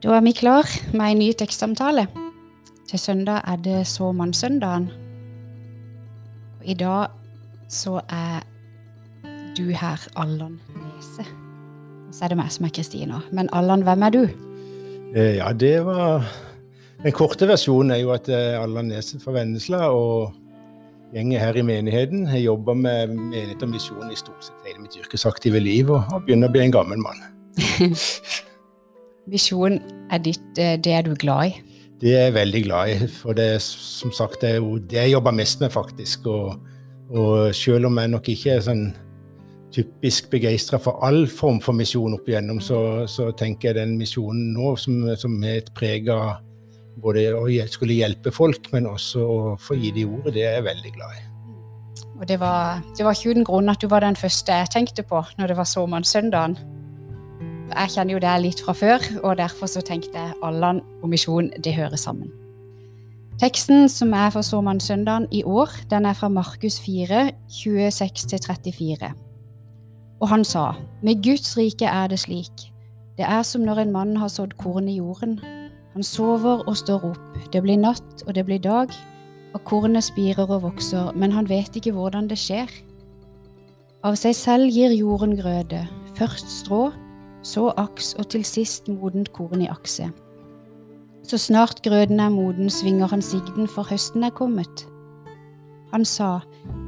Da er vi klar med en ny tekstsamtale. Til søndag er det såmannssøndagen. I dag så er du her, Allan Nese. Og så er det meg som er Kristina. Men Allan, hvem er du? Eh, Ja, det var Den korte versjonen er jo at eh, Allan Nese fra Vennesla og gjengen her i menigheten har jobba med menighet og misjon i stort sett hele mitt yrkesaktive liv, og begynner å bli en gammel mann. Visjon er ditt, eh, det er du glad i. Det er jeg veldig glad i, for det er som sagt det er jo det jeg jobber mest med, faktisk. Og, og selv om jeg nok ikke er sånn typisk begeistra for all form for misjon opp igjennom, så, så tenker jeg den misjonen nå som, som er et preg av både å skulle hjelpe folk, men også å få gi de ordet, det er jeg veldig glad i. Og det var, det var ikke uten grunn at du var den første jeg tenkte på når det var såmannssøndagen. Jeg kjenner jo deg litt fra før, og derfor så tenkte jeg Allan og misjon, det hører sammen. Teksten som er for såmannssøndagen i år, den er fra Markus 4, 26-34. Og han sa, med Guds rike er det slik. Det er som når en mann har sådd korn i jorden. Han sover og står opp. Det blir natt, og det blir dag, og kornet spirer og vokser, men han vet ikke hvordan det skjer. Av seg selv gir jorden grøde, først strå, så aks og til sist modent korn i akset. Så snart grøden er moden, svinger han sigden, for høsten er kommet. Han sa,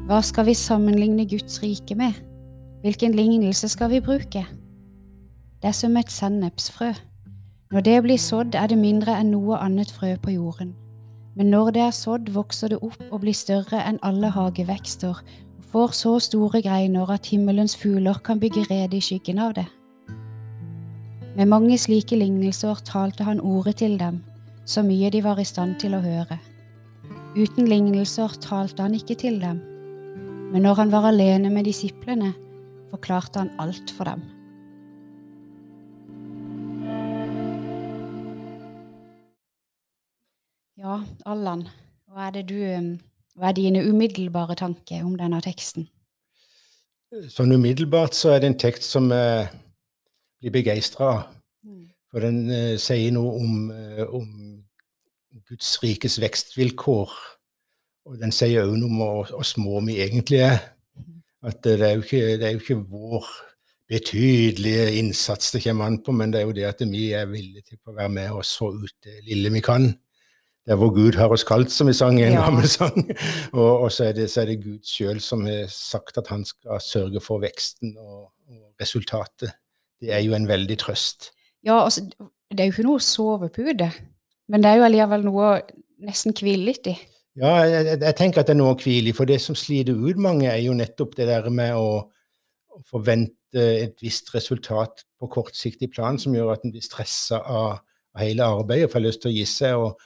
Hva skal vi sammenligne Guds rike med? Hvilken lignelse skal vi bruke? Det er som et sennepsfrø. Når det blir sådd, er det mindre enn noe annet frø på jorden. Men når det er sådd, vokser det opp og blir større enn alle hagevekster, og får så store greiner at himmelens fugler kan bygge rede i skyggen av det. Med mange slike lignelser talte han ordet til dem, så mye de var i stand til å høre. Uten lignelser talte han ikke til dem, men når han var alene med disiplene, forklarte han alt for dem. Ja, Allan, hva er du um, Hva er dine umiddelbare tanker om denne teksten? Sånn umiddelbart så er det en tekst som jeg blir begeistra av. For den eh, sier noe om, eh, om Guds rikes vekstvilkår. Og den sier òg noe om hvor små vi egentlig er. At det er ikke, det er jo ikke vår betydelige innsats det kommer an på, men det er jo det at vi er villige til å være med og så ut det lille vi kan. Det er hvor Gud har oss kalt, som vi sang i en Ja. gammel sang. Og, og så, er det, så er det Gud sjøl som har sagt at han skal sørge for veksten og, og resultatet. Det er jo en veldig trøst. Ja, altså, det er jo ikke noe sovepute, men det er jo allikevel noe å nesten hvile litt i. Ja, jeg, jeg- jeg tenker at det er noe å hvile i, for det som sliter ut mange, er jo nettopp det der med å, å forvente et visst resultat på kortsiktig plan, som gjør at en blir stressa av, av hele arbeidet og får lyst til å gi seg. og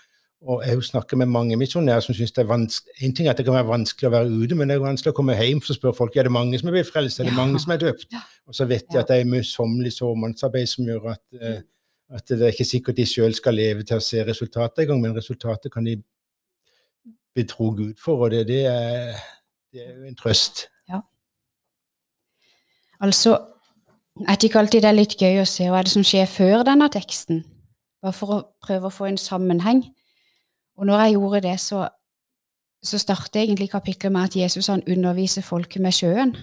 og jeg snakker med mange misjonærer som syns det er vanskelig En ting er at det kan være vanskelig å være ute, men det er vanskelig å komme hjem. Så spør folk er det mange som er blitt frelst, er det Ja. mange som er døpt. Ja. Og så vet de at det er møysommelig såmannsarbeid som gjør at, eh, at det er ikke sikkert de sjøl skal leve til å se resultatet engang, men resultatet kan de betro Gud for, og det, det, er, det er jo en trøst. Altså, jeg det ikke alltid det er litt gøy å se hva er det som skjer før denne teksten, bare for å prøve å få en sammenheng. Og når jeg gjorde det, så, så startet egentlig kapitlet med at Jesus han underviser folket med sjøen.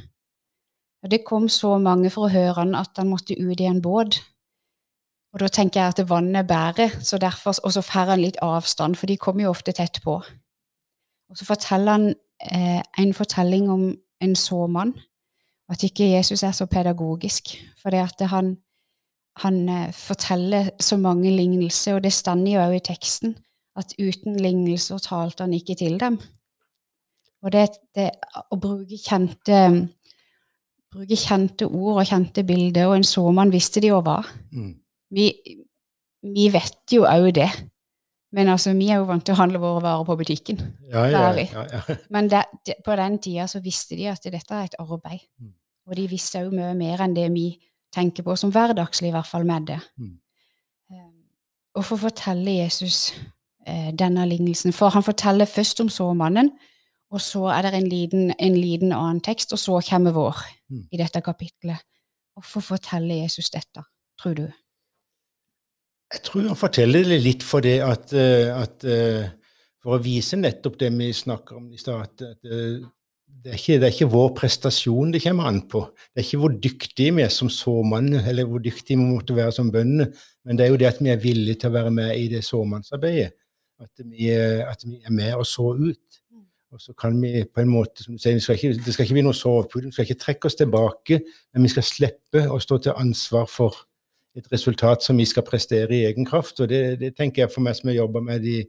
Og det kom så mange for å høre han at han måtte ut i en båt. Og da tenker jeg at vannet bærer, så derfor, og så får han litt avstand, for de kommer jo ofte tett på. Og så forteller han eh, en fortelling om en såmann, at ikke Jesus er så pedagogisk. For det at han, han eh, forteller så mange lignelser, og det står jo òg i teksten, at uten lignelser talte han ikke til dem. Og det, det å bruke kjente, bruke kjente ord og kjente bilder, og en såmann visste de jo hva. Mm. Vi, vi vet jo òg det. Men altså, vi er jo vant til å handle våre varer på butikken. Ja, ja, ja. Men det, det, på den tida så visste de at dette er et arbeid. Mm. Og de visste òg mye mer enn det vi tenker på som hverdagslig, i hvert fall med det. Mm. Eh, Og for å fortelle Jesus denne lignelsen For han forteller først om såmannen, og så er det en liten, en liten annen tekst, og så kommer vår Mm. i dette kapitlet. Hvorfor forteller Jesus dette, tror du? Jeg tror han forteller det litt for det at, eh, at eh, For å vise nettopp det vi snakker om i stad, at det, det, er ikke, det, er ikke, vår prestasjon det kommer an på. Det er ikke hvor dyktige vi er som såmann, eller hvor dyktige vi måtte være som bønder, men det er jo det at vi er villige til å være med i det såmannsarbeidet. At vi, at vi er med og så ut. Og så kan vi på en måte, som du sier, skal ikke, Det skal ikke bli noe sovepute, vi skal ikke trekke oss tilbake, men vi skal slippe å stå til ansvar for et resultat som vi skal prestere i egen kraft. Og det, det tenker jeg for meg som har jobba med det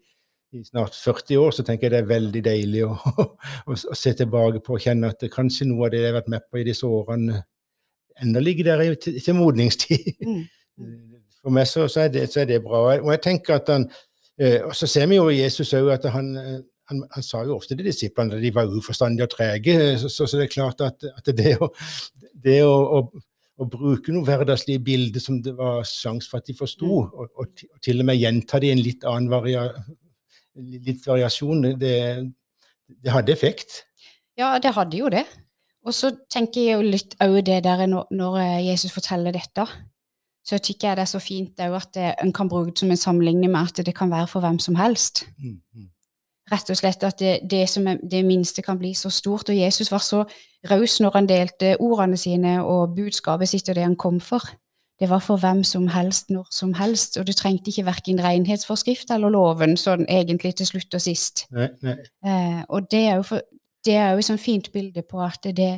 i snart 40 år, så tenker jeg det er veldig deilig å, å, å, se tilbake på og kjenne at kanskje noe av det jeg har vært med på i disse årene, ennå ligger der til, til modningstid. Mm. For meg så, så, er det, så, er det, bra. Og jeg tenker at eh, og Så ser vi jo Jesus òg at han han, han, sa jo ofte til disiplene at de var uforstandige og trege. Så, så, så, det er klart at, at det, å, det å, å, å, bruke noe hverdagslige bilder som det var sjanse for at de forsto, mm. og, og, og, til og med gjenta det i en litt annen varia, litt variasjon, det, det, hadde effekt. Ja, det hadde jo det. Og så tenker jeg jo litt òg det der når, når, Jesus forteller dette. Så tykker jeg det er så fint at en kan bruke det som en sammenligning med at det kan være for hvem som helst. Mm, mm rett og slett at det, det, som er, det minste kan bli så stort. Og Jesus var så raus når han delte ordene sine og budskapet sitt og det han kom for. Det var for hvem som helst, når som helst, og du trengte ikke verken renhetsforskrift eller loven sånn egentlig til slutt og sist. Nei, nei. Eh, og det er jo for, det er jo et sånt fint bilde på at det,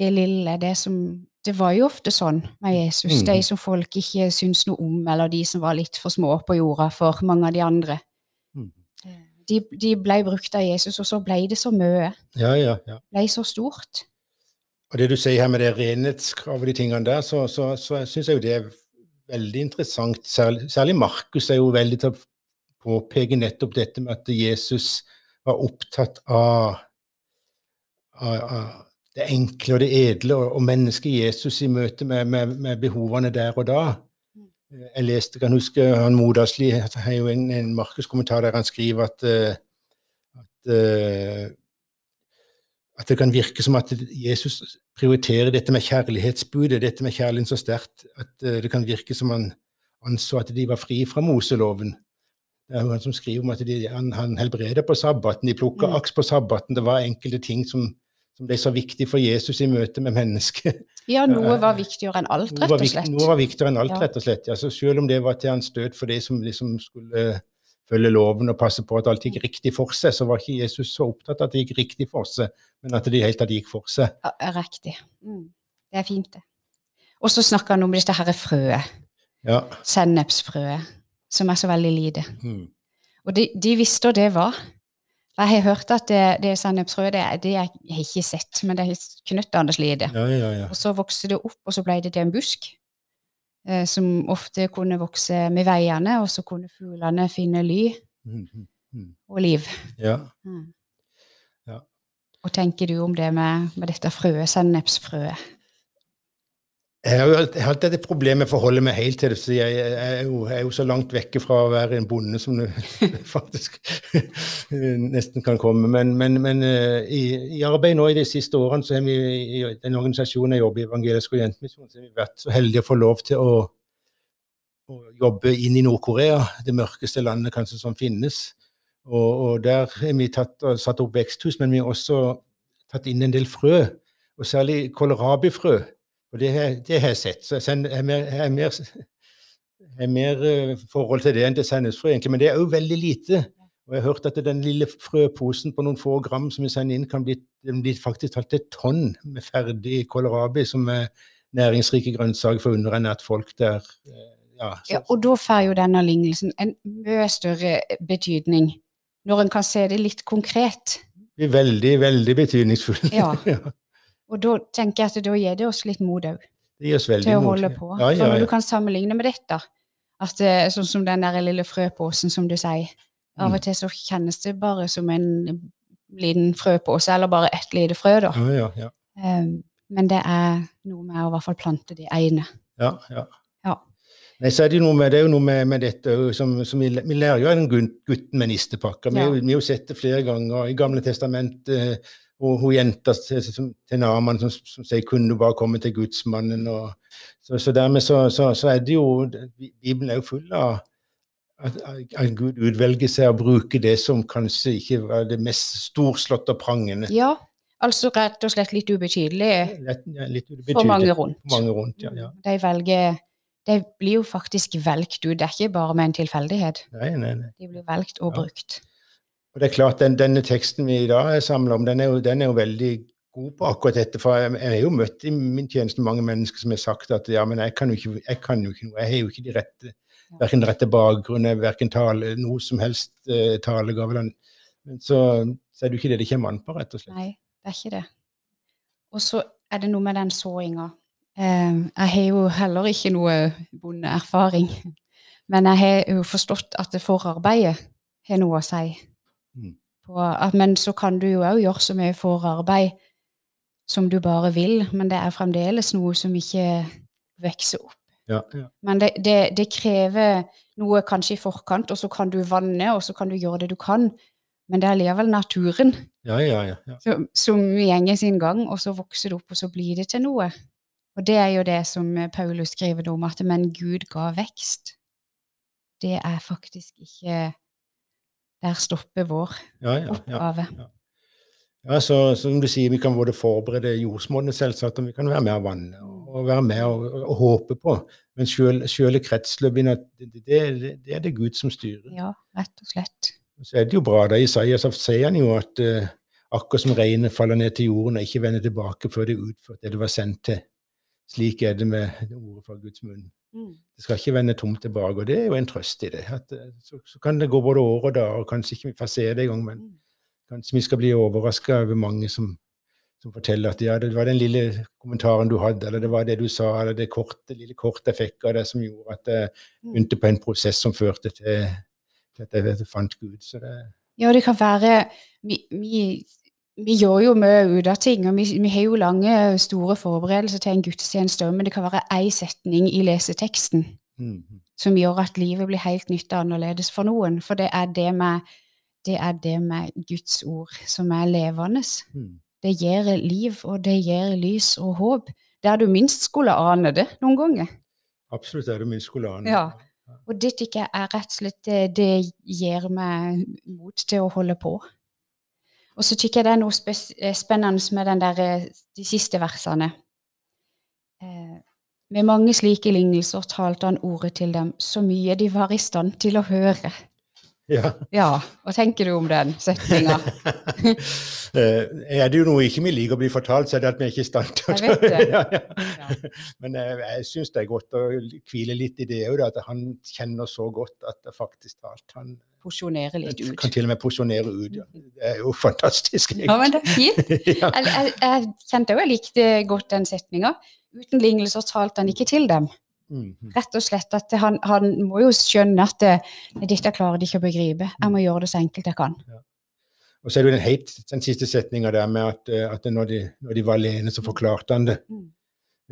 det lille, det som Det var jo ofte sånn med Jesus. Mm. De som folk ikke syntes noe om, eller de som var litt for små på jorda for mange av de andre de, de, ble brukt av Jesus, og så ble det så mye. Ja, ja, ja. Ble så stort. Og det du sier her med det renhetskravet og de tingene der, så, så, så syns jeg jo det er veldig interessant. Særlig, særlig Markus er jo veldig til å påpeke nettopp dette med at Jesus var opptatt av, av, av det enkle og det edle og, og mennesket Jesus i møte med, med, med behovene der og da. Jeg leste, kan huske han Modasli har jo en, en markedskommentar der han skriver at, eh, at, eh, at, det kan virke som at Jesus prioriterer dette med kjærlighetsbudet, dette med kjærligheten så sterkt at eh, det kan virke som han anså at de var fri fra Moseloven. Det er jo han som skriver om at de, han, han helbreder på sabbaten, de plukker mm. aks på sabbaten. Det var enkelte ting som som ble så viktig for Jesus i møte med mennesket. Ja, noe var viktigere enn alt, rett og slett. Noe var viktigere enn alt, rett og slett. Ja, så selv om det var til hans død for de som liksom skulle følge loven og passe på at alt gikk riktig for seg, så var ikke Jesus så opptatt av at det gikk riktig for seg, men at det helt tatt gikk for seg. Ja, riktig. Mm. Det er fint, det. Og så snakker han om dette herre frøet. Ja. Sennepsfrøet, som er så veldig lite. Mm. Og de, de visste hva det var. Jeg har hørt at det, det sennepsfrø, det, det har jeg ikke sett, men det er knøttende lite. Ja, ja, ja. Og så vokste det opp, og så ble det til en busk. Eh, som ofte kunne vokse med veiene, og så kunne fuglene finne ly mm, mm, mm. og liv. Ja. Mm. ja. Hva tenker du om det med, med dette frøet, sennepsfrøet? Jeg har jo hatt dette problemet med å forholde meg helt til det. så Jeg er jo, er jo så langt vekke fra å være en bonde som du faktisk nesten kan komme. Men, men, men uh, i, i arbeid nå i de siste årene så har vi i den organisasjonen jeg jobber i, Evangelisk Orientmisjon, så har vi vært så heldige å få lov til å, å jobbe inn i Nord-Korea, det mørkeste landet kanskje som finnes. Og, og der har vi tatt, satt opp veksthus, men vi har også tatt inn en del frø, og særlig kålrabifrø og det, det har jeg sett. Så jeg har mer, jeg mer, jeg mer uh, forhold til det enn til sennepsfrø, egentlig. Men det er òg veldig lite. Og jeg har hørt at den lille frøposen på noen få gram som vi sender inn, kan bli, bli faktisk talt et tonn med ferdig kålrabi, som er næringsrike grønnsaker for underernært folk der. Eh, ja, ja, og da får jo denne lignelsen en mye større betydning, når en kan se det litt konkret. Det blir veldig, veldig betydningsfull. Ja. ja. Og da tenker jeg at da gir det oss litt mot òg. Til å holde på. Ja, ja, For når du kan sammenligne med dette, at eh, sånn som den der lille frøposen som du sier Av og mm. til så kjennes det bare som en liten frøpose, eller bare ett lite frø, da. Ja, ja, um, men det er noe med å i hvert fall plante de ene. Ja, ja. ja. Nei, så er det, med, det er jo noe med, med dette som, som vi, vi, lærer jo av den gutten med nistepakka. Vi, vi, har jo sett det flere ganger i Gamle testamentet. Eh, og hun jenta til, Naman som, som, sier 'kunne du bare komme til gudsmannen'? Og, så, så, dermed så, så, så, er det jo Bibelen er jo full av, at, at Gud utvelger seg å bruke det som kanskje ikke var det mest storslåtte og prangende. Ja, altså rett og slett litt ubetydelig Litt, ja, litt for mange rundt. For mange rundt, ja, ja. De velger De blir jo faktisk valgt ut, det er ikke bare med en tilfeldighet. Nei, nei, nei. De blir valgt og brukt. Og det er klart, den, Denne teksten vi i dag er samla om, den er, jo, den er jo veldig god på akkurat dette. For jeg, jeg har jo møtt i min tjeneste mange mennesker som har sagt at ja, men jeg kan jo ikke, jeg kan jo ikke noe. Jeg har jo ikke de rette, verken rette bakgrunnen, verken tale, noe som helst eh, talegave. Men så, så er det jo ikke det det kommer an på, rett og slett. Nei, det er ikke det. Og så er det noe med den såinga. Eh, jeg har jo heller ikke noe bondeerfaring. Men jeg har jo forstått at det forarbeidet har noe å si. På at, men så kan du jo òg gjøre så mye forarbeid som du bare vil, men det er fremdeles noe som ikke vokser opp. Ja, ja. Men det, det, det krever noe kanskje i forkant, og så kan du vanne, og så kan du gjøre det du kan. Men det er likevel naturen ja, ja, ja, ja. som, som gjenger sin gang, og så vokser det opp, og så blir det til noe. Og det er jo det som Paulus skriver om, at men Gud ga vekst. Det er faktisk ikke Der stopper vår ja, ja, ja. oppgave. Ja, så som du sier, Vi kan både forberede jordsmonnet, selvsagt, og vi kan være med og vanne og, være med og, og, og håpe på. Men sjøle kretsløpet, det, det, det, det er det Gud som styrer. Ja, rett og slett. Så er det jo bra. Da i Isaiah sier han jo at uh, akkurat som regnet faller ned til jorden og ikke vender tilbake før det er utført det det var sendt til. Slik er det med ordet fra Guds munn. Det skal ikke vende tomt tilbake, og det er jo en trøst i det. At, eh, så, så kan det gå både år og dager, og kanskje ikke vi får se det engang, men Mm. kanskje vi skal bli overraska over mange som, som forteller at ja, det var den lille kommentaren du hadde, eller det var det du sa, eller det korte, lille kortet jeg fikk av deg som gjorde at jeg Mm. begynte på en prosess som førte til, til at jeg fant Gud. Så det, Ja, det kan være Vi, vi, vi gjør jo mye ut av ting, og vi, vi har jo lange, store forberedelser til en gudstjeneste, men det kan være én setning i leseteksten mm, som gjør at livet blir helt nytt og annerledes for noen. For det er det med, det er det med Guds ord som er levende. mm. Det gir liv, og det gir lys og håp. Der du minst skulle ane det noen ganger. Absolutt er skulle ane det. Ja. Og det tenker jeg er rett og slett det, det gir meg mot til å holde på. Og så kikker jeg det er noe eh, spennende med der, eh, de siste versene. Eh, med mange slike lignelser talte han ordet til dem, så mye de var i stand til å høre. Ja. Ja, hva tenker du om den setninga? Eh, er det jo noe ikke vi liker å bli fortalt, så er det at vi er ikke i stand til å ja, ja. Men eh, jeg syns det er godt å hvile litt i det òg, at han kjenner så godt at det faktisk talt. Han Porsjonere litt ut. kan til og med porsjonere ut. Ja. Det er jo fantastisk. Ja, men det er fint. ja. Jeg, jeg, jeg kjente jo jeg likte godt den setninga. Uten lignelser talte han ikke til dem. Mhm. Rett og slett at han, han må jo skjønne at det, dette klarer de ikke å begripe. Jeg må gjøre det så enkelt jeg kan. Og så er det jo den, helt, den siste setninga der med at, eh, at når, de, når de var alene, så forklarte han det. Mm.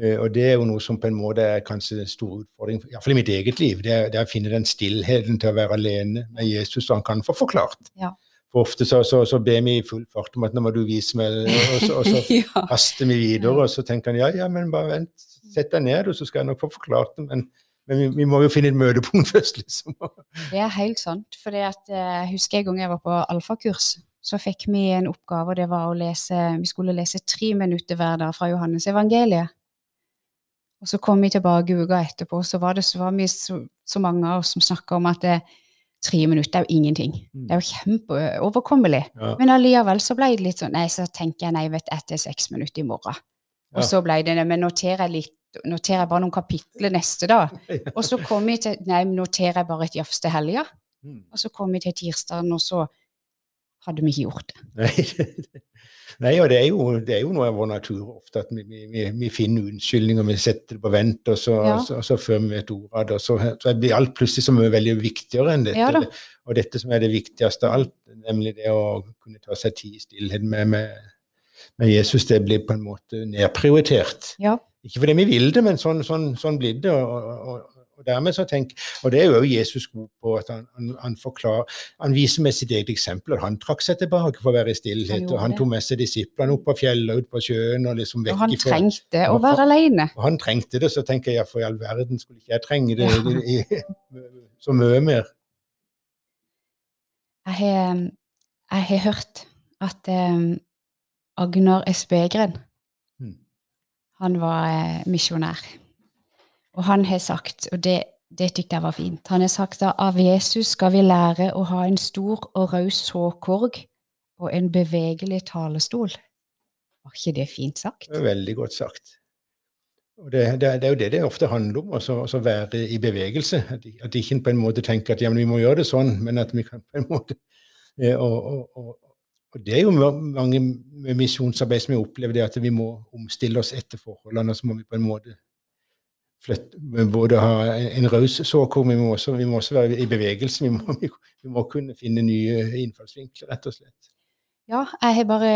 Eh, Og det er jo noe som på en måte er kanskje en stor utfordring, iallfall i mitt eget liv. Det er, det er å finne den stillheten til å være alene med Jesus, så han kan få forklart. Ja. For ofte så, så, så ber vi i full fart om at nå må du vise meg, og så, og så ja. haster vi videre, og så tenker han ja, ja, men bare vent, sett deg ned, og så skal jeg nok få forklart det. Men, men vi, vi må jo finne et møtepunkt først, liksom. Det er helt sant. For jeg husker en gang jeg var på alfakurs, så fikk vi en oppgave, og det var å lese Vi skulle lese tre minutter hver dag fra Johannes evangeliet. Og så kom vi tilbake uka etterpå, så var, det, så var vi så, så mange av oss som snakka om at det, tre minutter er jo ingenting. Det er jo kjempeoverkommelig. Ja. Men allikevel så ble det litt sånn Nei, så tenker jeg nei, vet du, etter seks minutter i morgen. Og Ja. så ble det det, men noterer jeg litt noterer jeg bare noen kapitler neste dag. Og så kom jeg til Nei, noterer jeg bare et jafs til helga. Mm. Og så kom jeg til tirsdagen, og så hadde vi ikke gjort det. Nei, og det er, jo, det er jo noe av vår natur ofte at vi, vi, vi, finner unnskyldninger, vi setter det på vent, og så, Ja. så, så før vi vet ordet av det, så, så blir alt plutselig så mye veldig viktigere enn dette. Ja det, og dette som er det viktigste av alt, nemlig det å kunne ta seg tid i stillhet med, med, med Jesus, det blir på en måte nedprioritert. Ja. Ikke fordi vi vil det, men sånn, sånn, sånn blir det. Og, og, og, dermed så tenk, og det er jo Jesus god på at han, han, han forklarer Han viser med sitt eget eksempel at han trakk seg tilbake for å være i stillhet. Han og Han tok med seg disiplene opp på fjellet, ut på sjøen og liksom vekk Og han ifra trengte å være alene. og han trengte det, så tenker jeg ja, for i all verden skulle ikke jeg trenge det Ja. i, i, så mye mer. Jeg har, jeg har hørt at um, Agnar Espegren Mm. Han var eh, misjonær. Og han har sagt, og det, det tykte jeg var fint, han har sagt at av Jesus skal vi lære å ha en stor og raus såkorg og en bevegelig talestol. Var ikke det fint sagt? Veldig godt sagt. Det, det, det er jo det det ofte handler om, også, også være i bevegelse. At, at ikke på en måte tenker at ja, vi må gjøre det sånn, men at vi kan på en måte eh, og, og, og, og det er jo mange med misjonsarbeid som jeg opplever det at vi må omstille oss etter forholdene, og så må vi på en måte flytte, både ha en, raus såkorn, vi må, også, vi må også være i bevegelse. Vi må, vi, må kunne finne nye innfallsvinkler, rett og slett. Ja, jeg har bare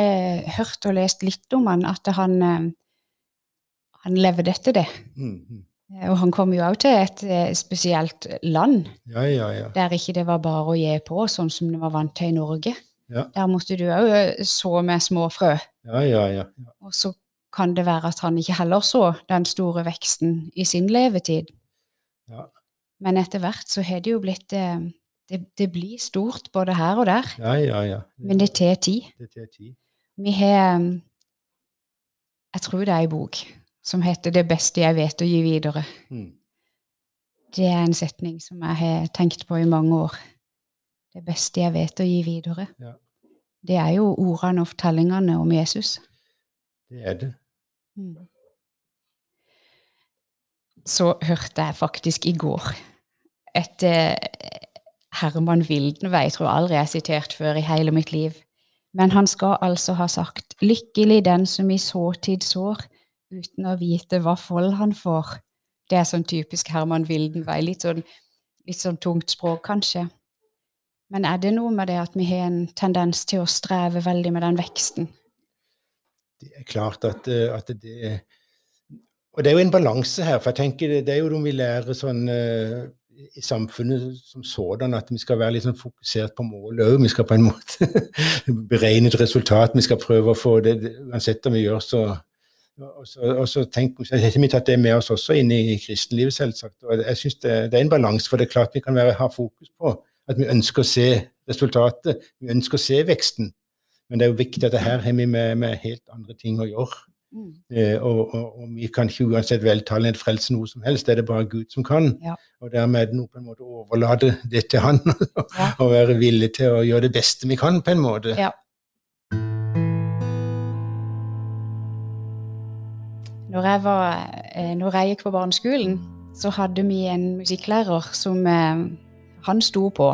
hørt og lest litt om han, at han, eh, han levde etter det. Mm, mm. Eh, Og han kom jo også til et eh, spesielt land, Ja, ja, ja. der ikke det var bare å gi på, sånn som det var vant til i Norge. Ja. Der måtte du òg så med små frø. ja, ja, ja. ja. Og så kan det være at han ikke heller så den store veksten i sin levetid. Ja. Men etter hvert så har det jo blitt eh, det, det blir stort både her og der, Ja, ja, ja. men det tar tid. det tar tid. Vi har eh, Jeg tror det er ei bok som heter 'Det beste jeg vet å gi videre'. Mm. Det er en setning som jeg har tenkt på i mange år. Det beste jeg vet å gi videre. Ja. Det er jo ordene og fortellingene om Jesus. Det er det. Mm. Så hørte jeg faktisk i går et eh, Herman Wildenvey, jeg tror aldri jeg har sitert før i hele mitt liv. Men han skal altså ha sagt 'lykkelig den som i såtid sår', uten å vite hva fold han får. Det er sånn typisk Herman Wildenvei. Litt sånn, litt sånn tungt språk, kanskje. Men er det noe med det at vi har en tendens til å streve veldig med den veksten? det er klart at, eh, at det Og det er jo en balanse her, for jeg tenker det, er jo noe vi lærer sånn eh, i samfunnet som sådan, at vi skal være litt sånn fokusert på målet òg. Vi skal på en måte beregne et resultat. Vi skal prøve å få det uansett om vi gjør så og så, og så vi tatt det med oss også inn i kristenlivet, selvsagt. Og jeg synes det, det er en balanse, for det er klart vi kan være, ha fokus på at vi ønsker å se resultatet. Vi ønsker å se veksten. Men det er jo viktig at det her har vi med, med helt andre ting å gjøre. Mm. Eh, og, og, og vi kan ikke uansett veltale en frelse noe som helst, det er det bare Gud som kan. Ja. Og dermed er det noe på en måte å overlate det til Han, Ja. og være villig til å gjøre det beste vi kan, på en måte. Ja. Når jeg, var, eh, når jeg gikk på barneskolen, så hadde vi en musikklærer som eh, han sto på.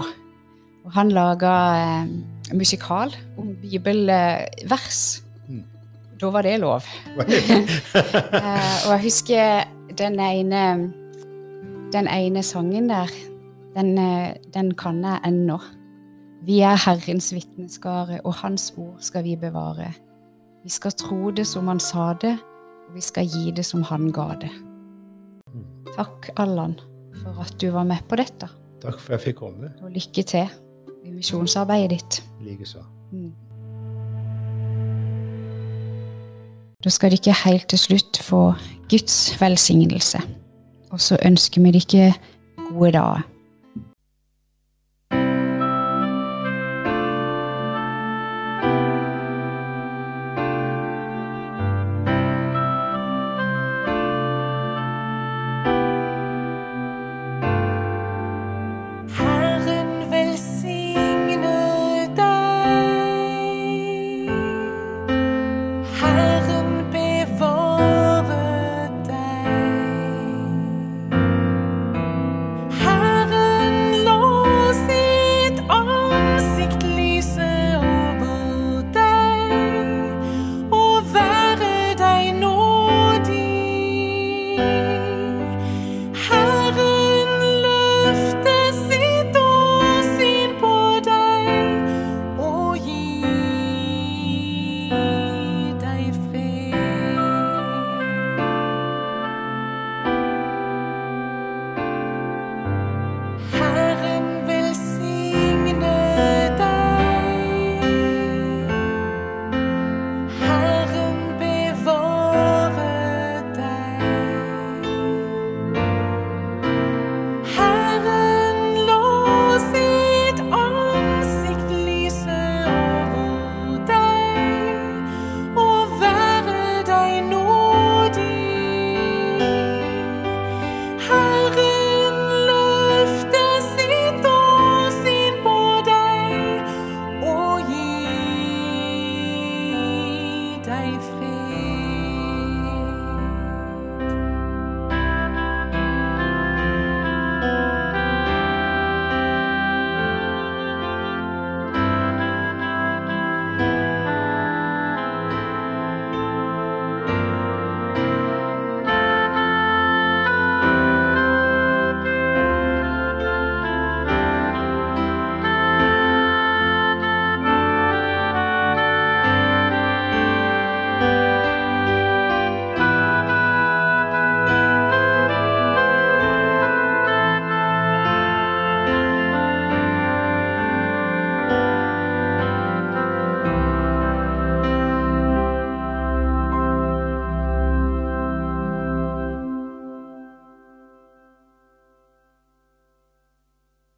Og han laga eh, musikal om bibelvers. Mm. Da var det lov. Eh, og jeg husker den ene, den ene sangen der. Den, eh, den kan jeg ennå. Vi er Herrens vitneskare, og Hans ord skal vi bevare. Vi skal tro det som Han sa det, og vi skal gi det som Han ga det. Takk, Allan, for at du var med på dette, Takk for at jeg fikk komme. og lykke til i misjonsarbeidet ditt. Likeså. Mm. Da skal dere helt til slutt få Guds velsignelse. Og så ønsker vi dere gode dager.